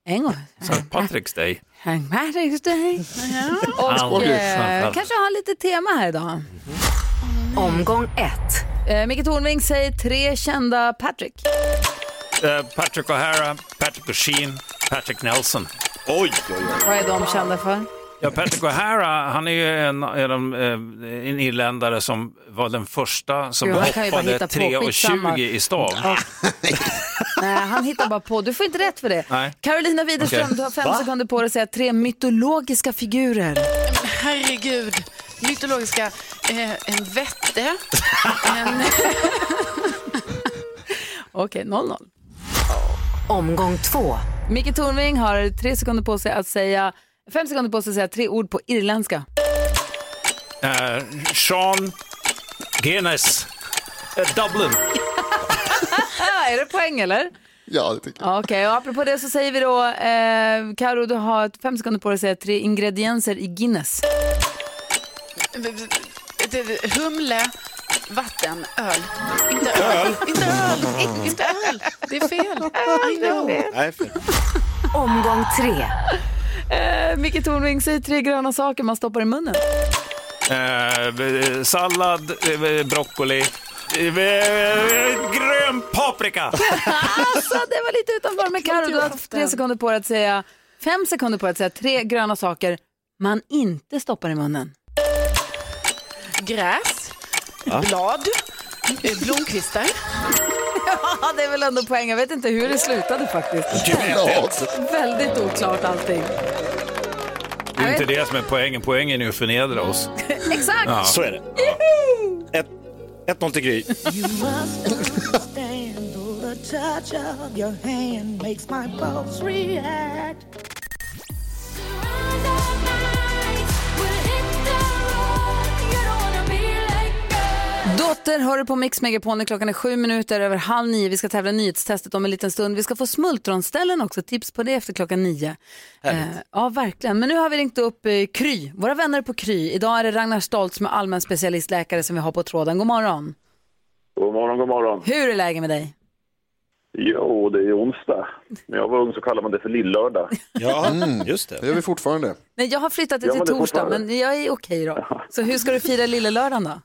En gång. St. Patrick's Day. Sankt Patrick's Day. Och Aldrig eh, kanske har lite tema här idag. Omgång ett. Eh, Micke Tornving säger tre kända Patrick. Eh, Patrick O'Hara, Patrick O'Sheen, Patrick Nelson. Oj, oj, oj. Vad är de kända för? Ja, Patrick O'Hara, han är ju en, en, en irländare som var den första som bara hoppade hitta på, 3 och skitsamma. 20 i stav. <laughs> Nej, han hittar bara på. Du får inte rätt för det. Nej. Carolina Widerström, Okej. du har fem Va? sekunder på dig att säga tre mytologiska figurer. Herregud, mytologiska. Eh, en vätte. en... <laughs> Okej, 0-0. Omgång två. Micke Tornving har tre sekunder på sig att säga, fem sekunder på sig att säga tre ord på irländska. Eh, Sean Guinness, eh, Dublin. <laughs> är det poäng eller? Ja, det tycker Ja, Okej, och apropå det så säger vi då, eh, Karo du har fem sekunder på dig att säga tre ingredienser i Guinness. Humle, vatten, öl. Inte öl. Inte öl. Inte öl. Det är fel. <laughs> I know. Nej, för... Omgång tre. Eh, Micke Tornving, säg tre gröna saker man stoppar i munnen. Eh, sallad, eh, broccoli, eh, grön paprika. Alltså, det var lite utanför. Men Carro, du har haft tre sekunder på dig att säga, fem sekunder på dig att säga tre gröna saker man inte stoppar i munnen. Gräs, Ja. blad, eh, blomkvistar. <laughs> Ja, det är väl ändå poäng. Jag vet inte hur det slutade faktiskt. Väldigt oklart allting. Det är inte det som är poängen. Poängen är att förnedra oss. <laughs> Exakt! Ja. Så är det. Ett- 1-0 till Gry. Dotter hör du på Mix Megapol när klockan är sju minuter över halv nio. Vi ska tävla nyhetstestet om en liten stund. Vi ska få smultronställen också, tips på det efter klockan nio. Eh, ja, verkligen. Men nu har vi ringt upp eh, Kry, våra vänner på Kry. Idag är det Ragnar Stoltz som är allmän specialistläkare som vi har på tråden. God morgon. God morgon, god morgon. Hur är läget med dig? Jo, det är onsdag. När jag var ung så kallade man det för lillördag. <laughs> Ja, just det. Det gör vi fortfarande. Nej, jag har flyttat det Ja, till det är torsdag, men jag är okej då. <laughs> Så hur ska du fira lilla lördagen då?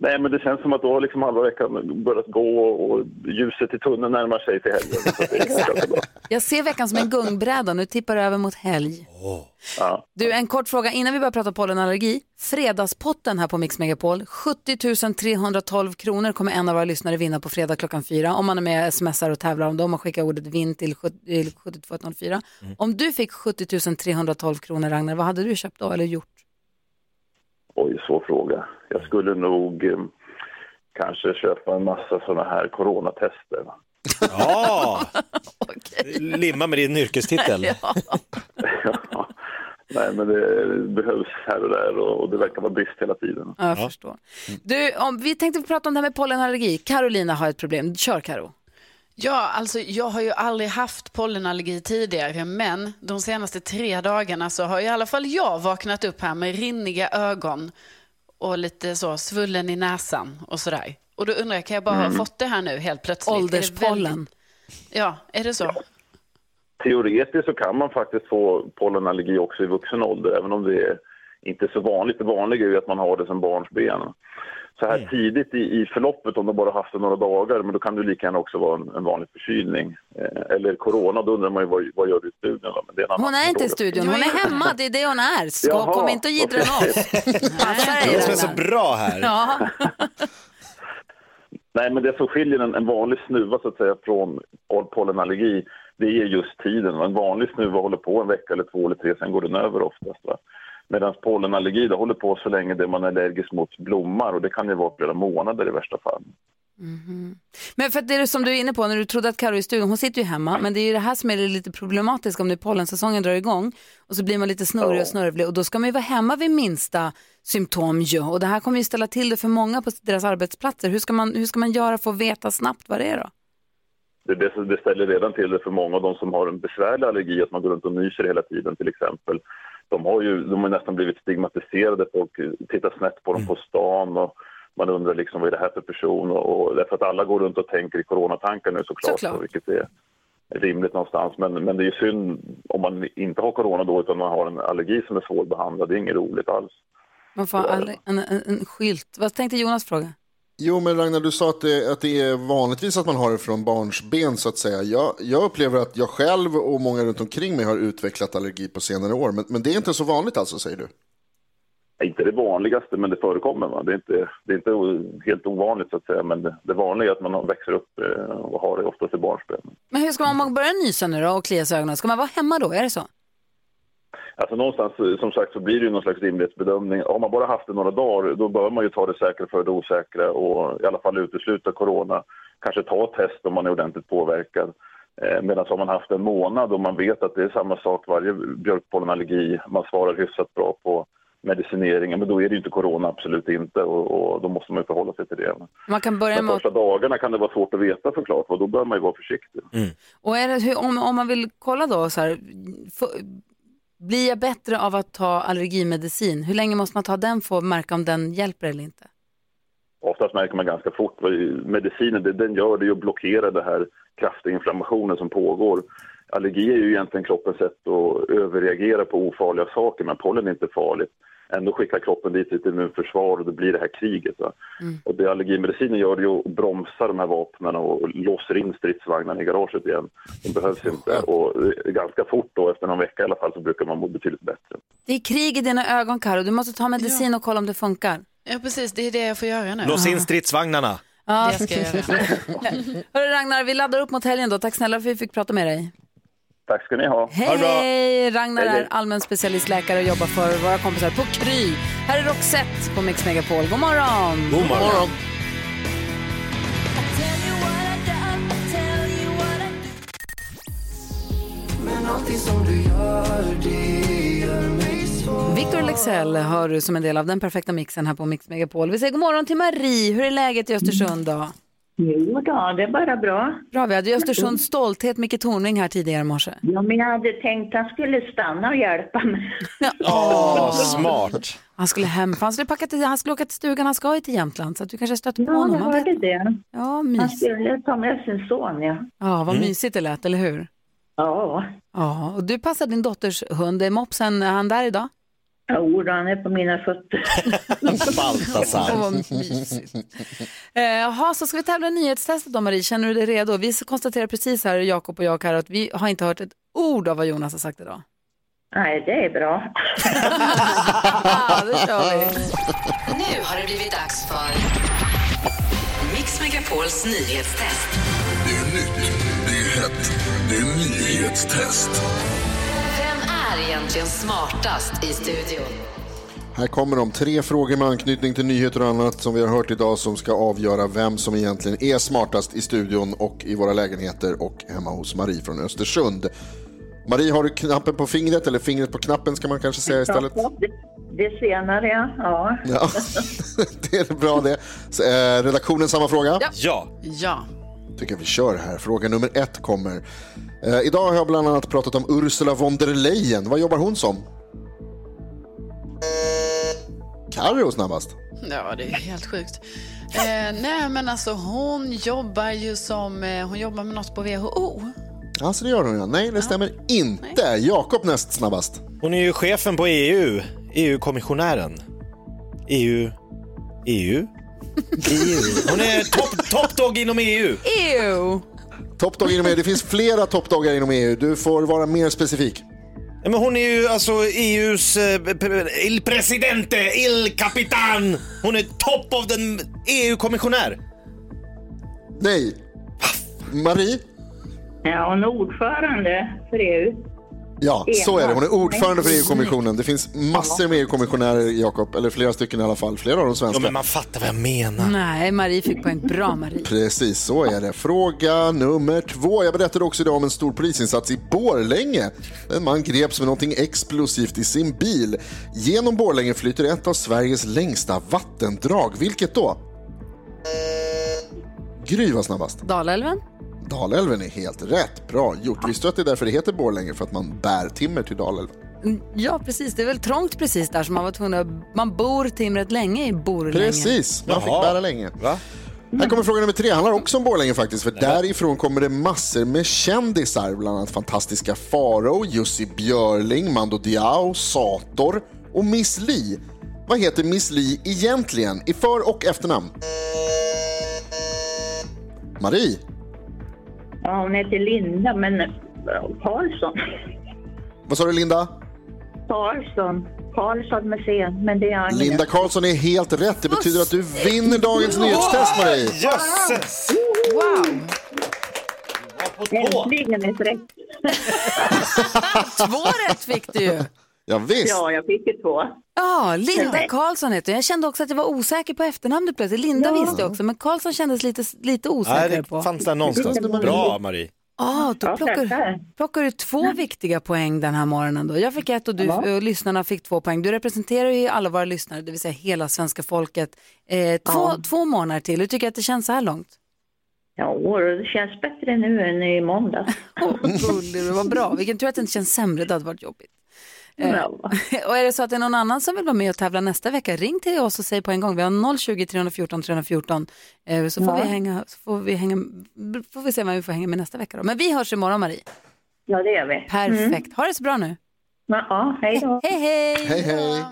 Nej, men det känns som att då har liksom halva veckan börjat gå och ljuset i tunneln närmar sig till helgen. Jag ser veckan som en gungbräda, nu tippar det över mot helg. Ja. Du, en kort fråga innan vi börjar prata pollenallergi. Fredagspotten här på Mix Megapol, 70 312 kronor kommer en av våra lyssnare vinna på fredag klockan fyra. Om man är med och smsar och tävlar om dem och skickar ordet vinn till 70 till 7204. Om du fick 70 312 kronor, Ragnar, vad hade du köpt då eller gjort? Oj, svår fråga. Jag skulle nog eh, kanske köpa en massa sådana här coronatester. Ja! <laughs> Limma med din yrkestitel. <laughs> <laughs> Nej, men det behövs här och där och, och det verkar vara brist hela tiden. Ja, jag förstår. Du, om, vi tänkte prata om det här med pollenallergi. Carolina har ett problem. Kör Karo. Ja, alltså jag har ju aldrig haft pollenallergi tidigare, men de senaste tre dagarna så har i alla fall jag vaknat upp här med rinniga ögon och lite så svullen i näsan och sådär. Och då undrar jag, kan jag bara ha Mm. fått det här nu helt plötsligt? Ålderspollen. väldigt- Ja, är det så? Teoretiskt så kan man faktiskt få pollenallergi också i vuxen ålder, även om det är inte är så vanligt. Det vanliga är ju att man har det som barnsben. Så här tidigt i, i förloppet, om du bara haft det några dagar, men då kan det lika gärna också vara en, en vanlig förkylning. Eh, eller corona, då undrar man ju vad, vad gör du i studion då? Men det är en Hon är inte i studion, hon är hemma. Det är det hon är. Ska, Jaha, kom inte och jiddra med okej. oss. Passa dig, Det är som är så bra här. Ja. <laughs> Nej, men det som skiljer en, en vanlig snuva så att säga från pollenallergi, det är just tiden. En vanlig snuva håller på en vecka eller två eller tre, sen går den över oftast. Va? Medan pollenallergi, det håller på så länge det man är allergisk mot blommar och det kan ju vara flera månader i värsta fall. Men för att det är som du är inne på, när du trodde att Karo i studion, hon sitter ju hemma, men det är ju det här som är lite problematiskt om nu pollensäsongen drar igång och så blir man lite snurrig och snörvlig och då ska man ju vara hemma vid minsta symptom ju och det här kommer ju ställa till det för många på deras arbetsplatser. Hur ska man, hur ska man göra för att veta snabbt vad det är då? Det, det, det ställer redan till det för många av de som har en besvärlig allergi, att man går runt och nyser hela tiden till exempel. De har ju de har nästan blivit stigmatiserade, folk tittar snett på dem på stan och man undrar liksom vad är det här för person och, därför att alla går runt och tänker i coronatankar nu såklart, Såklart. vilket är rimligt någonstans. Men, men det är ju synd om man inte har corona då utan man har en allergi som är svårbehandlad, det är inget roligt alls. Man får all, en, en, en skylt. Vad tänkte Jonas fråga? Jo, men Ragnar, du sa att det, att det är vanligtvis att man har det från barnsben så att säga. Jag, jag upplever att jag själv och många runt omkring mig har utvecklat allergi på senare år. Men, men det är inte så vanligt alltså, säger du? Inte det vanligaste, men det förekommer. Va? Det, är inte, det är inte helt ovanligt så att säga, men det, det vanliga är att man växer upp eh, och har det oftast i barnsben. Men hur ska man, om man börjar nysa nu då och klia sig i ögonen, ska man vara hemma då? Är det så? Alltså någonstans, eh, som sagt, så blir det ju någon slags rimlighetsbedömning. Har man bara haft det några dagar, då bör man ju ta det säkra för det osäkra och i alla fall utesluta corona. Kanske ta ett test om man är ordentligt påverkad. Eh, Medan har man haft en månad och man vet att det är samma sak varje björkpollenallergi, man svarar hyfsat bra på medicineringen, men då är det ju inte corona, absolut inte. Och, och då måste man ju förhålla sig till det. Man kan börja De med att första dagarna kan det vara svårt att veta såklart, och då bör man ju vara försiktig. Och är det, om, om man vill kolla då så här, få- blir jag bättre av att ta allergimedicin? Hur länge måste man ta den för att märka om den hjälper eller inte? Oftast märker man ganska fort medicinen, det den gör det är ju att blockera den här kraftiga inflammationen som pågår. Allergi är ju egentligen kroppens sätt att överreagera på ofarliga saker, men pollen är inte farligt ändå skickar kroppen dit sitt immunförsvar och det blir det här kriget. Va? Mm. Och det allergimedicinen gör det är att bromsa de här vapnen och låser in stridsvagnarna i garaget igen. De behövs inte och ganska fort då, efter någon vecka i alla fall, så brukar man må betydligt bättre. Det är krig i dina ögon Karo. du måste ta medicin och kolla om det funkar. Ja, precis. Det är det jag får göra nu. Lås in stridsvagnarna. Ja. Det ska jag göra. <laughs> Hörru Ragnar, vi laddar upp mot helgen då. Tack snälla för att vi fick prata med dig. Tack ska ni ha. Hej! Ragnar Hej, hej. är allmän specialistläkare och jobbar för våra kompisar på Kry. Här är Roxette på Mix Megapol. God morgon! God morgon. Men allting som du gör, det gör mig svår Victor Lexell hör du som en del av den perfekta mixen här på Mix Megapol. Vi säger god morgon till Marie. Hur är läget i Östersund då? Jo då, det är bara bra. Bra, vi hade ju Östersunds stolthet Micke Tornving här tidigare i morse. Ja, men jag hade tänkt att han skulle stanna och hjälpa mig. Åh, smart. Han skulle hem, för han skulle, packa till, han skulle åka till stugan, han ska ju till Jämtland så att du kanske stötte på Ja, honom. jag Man vet- hörde det. Ja, Han mys. skulle ta med sin son, ja. Ja, vad Mm. mysigt det lät, eller hur? Ja. Ja, och du passar din dotters hund, är mopsen, är han där idag? Jo, då, han är på mina fötter. <laughs> Åh, vad mysigt. Eh, så ska vi tävla i nyhetstestet då Marie, känner du dig redo? Vi konstaterar precis här, Jakob och jag här, att vi har inte hört ett ord av vad Jonas har sagt idag. Nej, det är bra. <laughs> Ja, då kör vi. Nu har det blivit dags för Mix Megapols nyhetstest. Det är nytt, det är hett, det är nyhetstest. Är egentligen smartast i studion? Här kommer de tre frågor med anknytning till nyheter och annat som vi har hört idag som ska avgöra vem som egentligen är smartast i studion och i våra lägenheter och hemma hos Marie från Östersund. Marie, har du knappen på fingret eller fingret på knappen ska man kanske säga istället? Ja, det, senare, ja. ja. <laughs> Det är bra det. Eh, redaktionen samma fråga? Ja. Ja. Tycker jag vi kör här. Fråga nummer ett kommer. Eh, idag har jag bland annat pratat om Ursula von der Leyen. Vad jobbar hon som? Carro snabbast. Ja, det är helt sjukt. Eh, nej, men alltså hon jobbar ju som, eh, hon jobbar med något på WHO. Alltså det gör hon ja. Nej, det stämmer inte. Jakob näst snabbast. Hon är ju chefen på EU, EU-kommissionären. EU, EU, EU. Hon är top, top dog inom EU. EU! Toppdog inom EU. Det finns flera toppdoggar inom EU. Du får vara mer specifik. Men hon är ju alltså EUs eh, il presidente, il capitan. Hon är top of den EU-kommissionär. Nej. Marie? Ja, hon är ordförande för EU. Ja, så är det. Hon är ordförande för EU-kommissionen. Det finns massor med EU-kommissionärer, Jakob. Eller flera stycken i alla fall. Flera av dem svenska. Ja, men man fattar vad jag menar. Nej, Marie fick poäng. Bra Marie. Precis, så är det. Fråga nummer två. Jag berättade också idag om en stor polisinsats i Borlänge. En man greps med någonting explosivt i sin bil. Genom Borlänge flyter ett av Sveriges längsta vattendrag. Vilket då? Gry var snabbast. Dalälven? Dalälven är helt rätt. Bra gjort. Visste du att det är därför det heter Borlänge? För att man bär timmer till Dalälven. Mm, Ja, precis. Det är väl trångt precis där så man var tvungen att... Man bor timret länge i Borlänge. Precis, man fick Jaha. bära länge. Här kommer fråga nummer tre, handlar också om Borlänge faktiskt. För därifrån kommer det massor med kändisar. Bland annat fantastiska Farao, Jussi Björling, Mando Diao, Sator och Miss Li. Vad heter Miss Li egentligen i för och efternamn? Marie? Ja, hon heter Linda, men eh, Karlsson. Vad sa du Linda? Karlsson. Karlsson med C, men det är han Linda Karlsson är helt rätt. Det betyder att du vinner dagens nyhetstest Marie. Jösses! Wow! Äntligen ett rätt. <laughs> Två rätt fick du ju. Ja, visst. Ja, jag fick ju två. Ja, Linda Nej. Karlsson heter. Jag kände också att jag var osäker på efternamnet plötsligt. Linda Ja. visste jag också, men Karlsson kändes lite, lite Nej, osäker det på. fanns där någonstans. Bra Marie. Ah, då Ja, plockar, plockar du två viktiga poäng den här morgonen. Då. Jag fick ett och, du, Ja. och lyssnarna fick två poäng. Du representerar ju alla våra lyssnare, det vill säga hela svenska folket. Eh, två, Ja. två månader till. Hur tycker jag att det känns så här långt? Ja, det känns bättre nu än i måndags. <laughs> Gullig, det var bra. Vilken tur att det inte känns sämre, det hade varit jobbigt. Eh, Ja. <laughs> och är det så att det är någon annan som vill vara med och tävla nästa vecka, ring till oss och säg på en gång. Vi har 020 314 314 eh, så, får Ja. vi hänga, så får vi, hänga, får vi se vem vi får hänga med nästa vecka. Då. Men vi hörs imorgon Marie. Ja, det gör vi. Perfekt. Mm. Ha det så bra nu. Ja, hej då. Hej hej! Hej hej!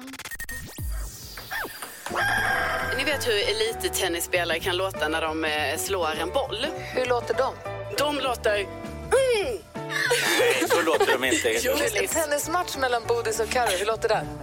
Ni vet hur elittennisspelare kan låta när de eh, slår en boll? Hur låter de? De låter... <laughs> Nej, så låter de inte. En tennismatch mellan Bodis och Karo, hur låter den? <laughs>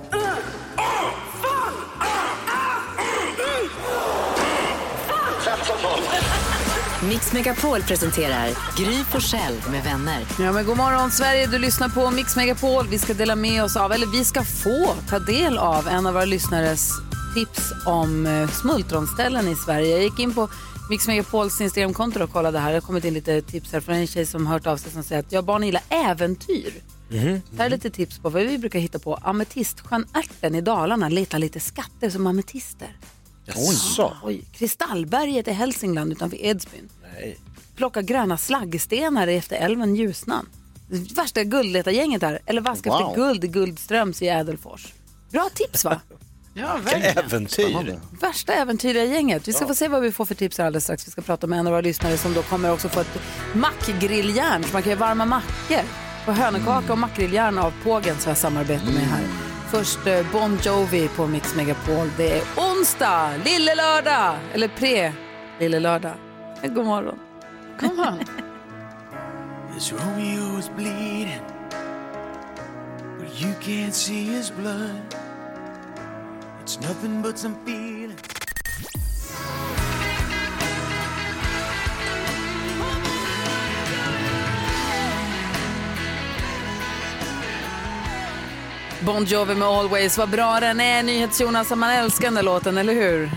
Mix Megapol presenterar Gry Forssell med vänner. Ja, men god morgon Sverige, du lyssnar på Mix Megapol. Vi ska dela med oss av, eller vi ska få ta del av en av våra lyssnares tips om eh, smultronställen i Sverige. Jag gick in på Mix Megapols Instagramkonto och kollade här. Det har kommit in lite tips här från en tjej som hört av sig som säger att jag barn gillar äventyr. Mhm. Det här är lite tips på vad vi brukar hitta på. Ametiststjärnärten i Dalarna letar lite skatter som ametister. Jaså? Oj, Kristallberget i Hälsingland utanför Edsbyn. Nej. Plocka gröna slaggstenar efter älven Ljusnan. Det Värsta guldletargänget här. Eller vaska Wow. efter guld i Guldströms i Ädelfors. Bra tips va? <laughs> Ja, Vilka äventyr. Värsta äventyriga gänget. Vi ska få se vad vi får för tips alldeles strax. Vi ska prata med en av våra lyssnare som då kommer också få ett mackgrilljärn så man kan göra varma mackor. På hönökaka och mackgrilljärn av Pågen som jag samarbetar med här. Först eh, Bon Jovi på Mix Megapol. Det är onsdag, lille lördag, eller pre lille lördag. God morgon. Kom on. <laughs> This Romeo is bleeding, but you can't see his blood. It's nothing but some feeling. Bon Jovi med Always. Vad bra den är, NyhetsJonas. Man älskar den där låten, eller hur?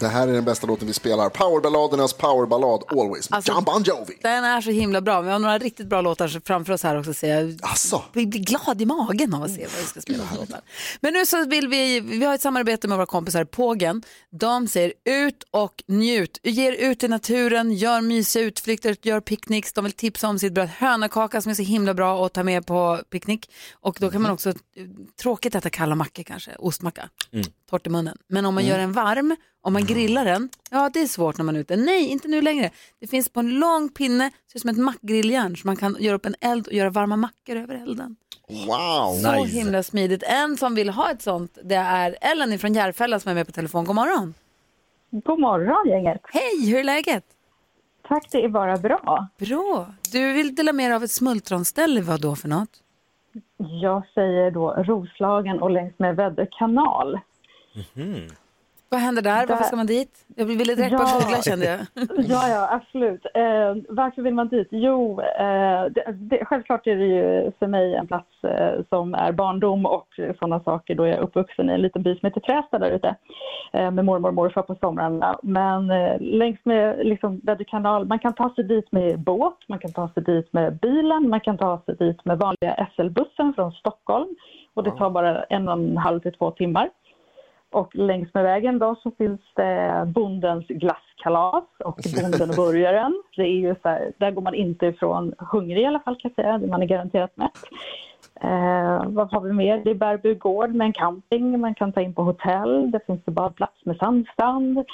Det här är den bästa låten vi spelar. Powerballadernas powerballad Always. Alltså- John Bon Jovi. Den är så himla bra. Vi har några riktigt bra låtar framför oss här också. Ser jag. Asså? Vi blir glad i magen av att se vad vi ska spela för låtar. Men nu så vill vi, vi har ett samarbete med våra kompisar Pågen. De säger ut och njut. Ge er ut i naturen, gör mysiga utflykter, gör picknicks. De vill tipsa om sitt bröd hönökaka som är så himla bra att ta med på picknick. Och då kan man också, tråkigt äta kalla mackor kanske, ostmacka, torrt i munnen. Men om man gör en varm, om man grillar den, ja det är svårt när man är ute. Nej, inte nu längre. Det finns på en lång pinne, ser ut som ett mackgrilljärn så man kan göra upp en eld och göra varma mackor över elden. Wow. Så himla smidigt. En som vill ha ett sånt, det är Ellen från Järfälla som är med på telefon. God morgon. God morgon gänget. Hej, hur är läget? Tack, det är bara bra. Bra. Du vill dela med dig av ett smultronställe, vad då för något? Jag säger då Roslagen och längs med Väddö kanal. Vad händer där? Varför ska man dit? Jag ville direkt bara Ja. googla kände jag. <laughs> Ja, ja, absolut. Eh, varför vill man dit? Jo, eh, det, det, självklart är det ju för mig en plats eh, som är barndom och sådana saker då jag är uppvuxen i en liten by som heter Trästa där ute eh, med mormor och morfar på somrarna. Men eh, längs med liksom, Väddö kanal, man kan ta sig dit med båt, man kan ta sig dit med bilen, man kan ta sig dit med vanliga SL-bussen från Stockholm och det tar bara en och en halv till två timmar. Och längs med vägen då så finns det Bondens glasskalas och <laughs> Bonden och burgaren. Det är ju så här, där går man inte ifrån hungrig i alla fall kan jag säga, man är garanterat mätt. Eh, vad har vi mer? Det är Bärby gård med en camping, man kan ta in på hotell, det finns det badplats med sandstrand.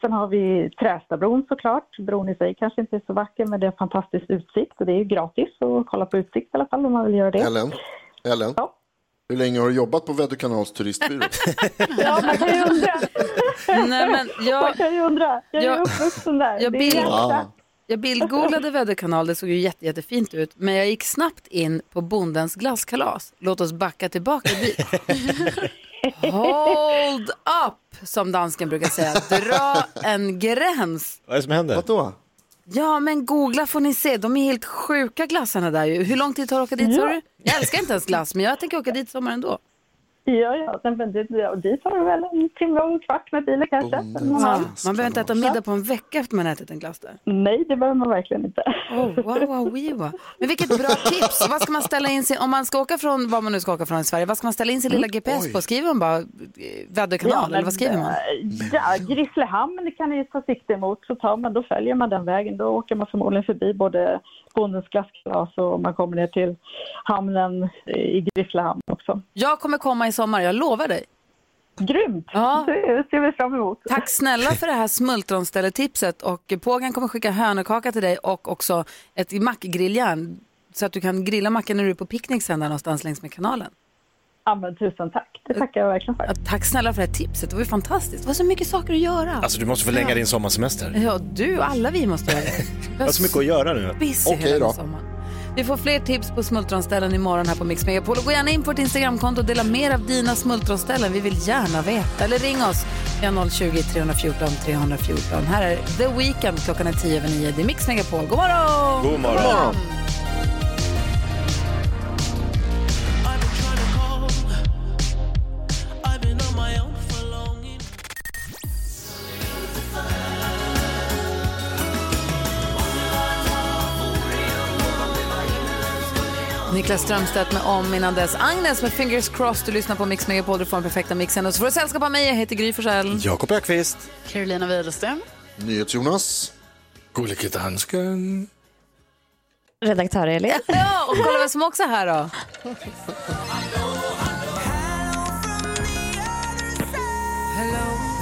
Sen har vi Trästabron såklart. Bron i sig kanske inte är så vacker men det är en fantastisk utsikt och det är ju gratis att kolla på utsikt i alla fall om man vill göra det. Ellen, Ellen. Hur länge har du jobbat på Väddö kanals turistbyrå? <laughs> Ja, man kan ju undra. Nej, men jag, Man kan ju undra. Jag är jag- uppvuxen där. bild, jag bildgooglade väderkanal, det såg ju jätte, jättefint ut. Men jag gick snabbt in på Bondens glasskalas. Låt oss backa tillbaka dit. <laughs> Hold up, som dansken brukar säga. Dra en gräns. Vad är det som händer? Vadå? Ja, men googla får ni se. De är helt sjuka glassarna där ju. Hur lång tid tar det att åka dit, sa du? Jag älskar inte ens glass, men jag tänker åka dit sommar ändå. Ja, ja. Men, men, det- ja, dit har du väl en timme och en kvart med bilen kanske. Ja, man behöver inte äta middag på en vecka efter man ätit en glass där. Nej, det behöver man verkligen inte. Oh, wow, wow, wow. Men vilket bra tips! Vad ska man ställa in sig, om man ska åka från, var man nu ska åka från i Sverige, vad ska man ställa in sin lilla GPS på? Skriver man bara eh, väderkanal eller vad skriver man? Ja, Grisslehamn kan ni ta sikte emot. Så tar man, då följer man den vägen. Då åker man förmodligen förbi både Bondens glasskalas och man kommer ner till hamnen i Grisslehamn också. Jag kommer komma i sommar, jag lovar dig. Grymt! Ja. Det ser vi fram emot. Tack snälla för det här smultronställetipset och Pågen kommer skicka hönökaka till dig och också ett mackgrilljärn så att du kan grilla mackan när du är på picknick sen där någonstans längs med kanalen. Ja, men tusen tack. Det tackar jag verkligen för. Ja, tack snälla för det här tipset. Det var ju fantastiskt. Det var så mycket saker att göra. Alltså du måste förlänga din sommarsemester. Ja, du och alla vi måste göra det. <laughs> Jag har så mycket att göra nu. den sommaren. Vi får fler tips på smultronställen imorgon här på Mix Megapol. Och gå gärna in på vårt Instagramkonto och dela mer av dina smultronställen. Vi vill gärna veta. Eller ring oss. Vi har 020 314 314. Här är The Weeknd. Klockan är tio över nio. Det är Mix Megapol. God morgon! God morgon. Niklas Strömstedt med Om innan dess. Agnes med Fingers Crossed. Du lyssnar på Mix Megapol. Du får den perfekta mixen. Och så får du sällskap av mig. Jag heter Gry Forssell. Jakob Ökvist. Carolina Widerström. NyhetsJonas. Gullige dansken. Redaktör Elin. Ja, och kolla vem som också är här då.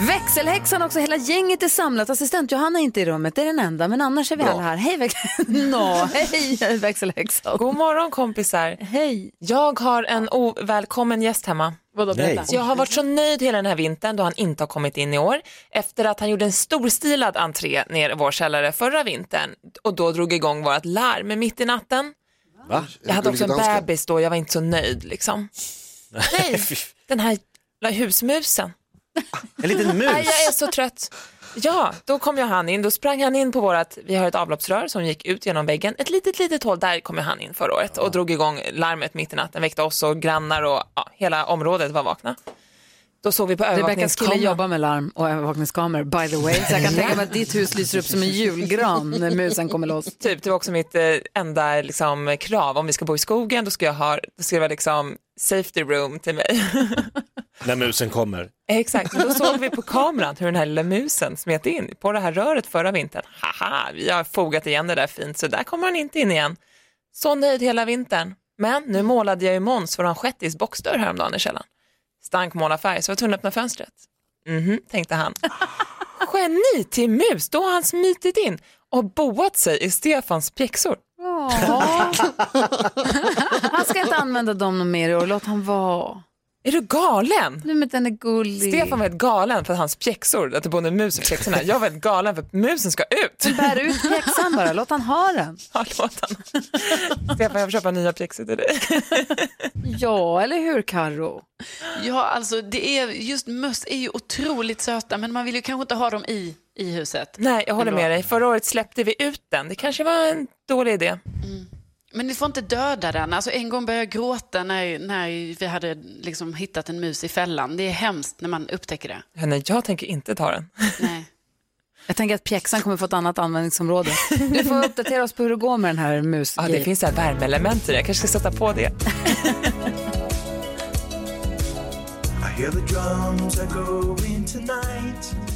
Växelhäxan också, hela gänget är samlat. Assistent Johanna är inte i rummet, det är den enda. Men annars är vi alla här. Hej, väx <laughs> no, hej växelhäxan. God morgon kompisar. Hej. Jag har en ovälkommen gäst hemma. Vadå, jag har varit så nöjd hela den här vintern då han inte har kommit in i år. Efter att han gjorde en storstilad entré ner i vår källare förra vintern och då drog igång vårt larm mitt i natten. Va? Jag hade också en bebis då, jag var inte så nöjd liksom. Nej, den här husmusen. <laughs> En liten mus. Nej, jag är så trött. Ja, då kom ju han in. Då sprang han in på vårat, vi har ett avloppsrör som gick ut genom väggen. Ett litet, litet hål, där kom ju han in förra året och drog igång larmet mitt i natten, väckte oss och grannar och ja, hela området var vakna. Då såg vi på Rebeckas kille jobbar med larm och övervakningskameror, by the way. Så jag kan tänka mig att ditt hus lyser upp som en julgran när musen kommer loss. Typ, det var också mitt eh, enda liksom, krav. Om vi ska bo i skogen, då ska jag ha, då ska det vara liksom safety room till mig. <laughs> När musen kommer. Exakt, då såg vi på kameran hur den här lilla musen smet in på det här röret förra vintern. Haha, vi har fogat igen det där fint, så där kommer han inte in igen. Så nöjd hela vintern. Men nu målade jag ju Måns våran shettis boxdörr häromdagen i källaren. Stank målarfärg, så jag var tvungen att öppna fönstret. Mhm, tänkte han. Geni till mus, då har han smitit in och boat sig i Stefans pjäxor. Han ska inte använda dem mer i år, låt han vara. Är du galen? Nej men den är gullig. Stefan var helt galen för hans pjäxor, att det bodde en mus i pjäxorna. Jag var helt galen för att musen ska ut. Bär ut pjäxan bara, låt han ha den. <laughs> Ja, låt han. Stefan, jag får köpa nya pjäxor till dig. <laughs> Ja, eller hur Karo? Ja, alltså det är, just möss är ju otroligt söta, men man vill ju kanske inte ha dem i, i huset. Nej, jag håller med dig. Förra året släppte vi ut den. Det kanske var en dålig idé. Men ni får inte döda den. Alltså en gång började jag gråta när, när vi hade liksom hittat en mus i fällan. Det är hemskt när man upptäcker det. Ja, nej, jag tänker inte ta den. <laughs> Jag tänker att pjäxan kommer få ett annat användningsområde. Du får uppdatera oss på hur det går med den här mus. Ja, det finns så här värmeelement i det. Jag kanske ska sätta på det. <laughs> I hear the drums are going tonight.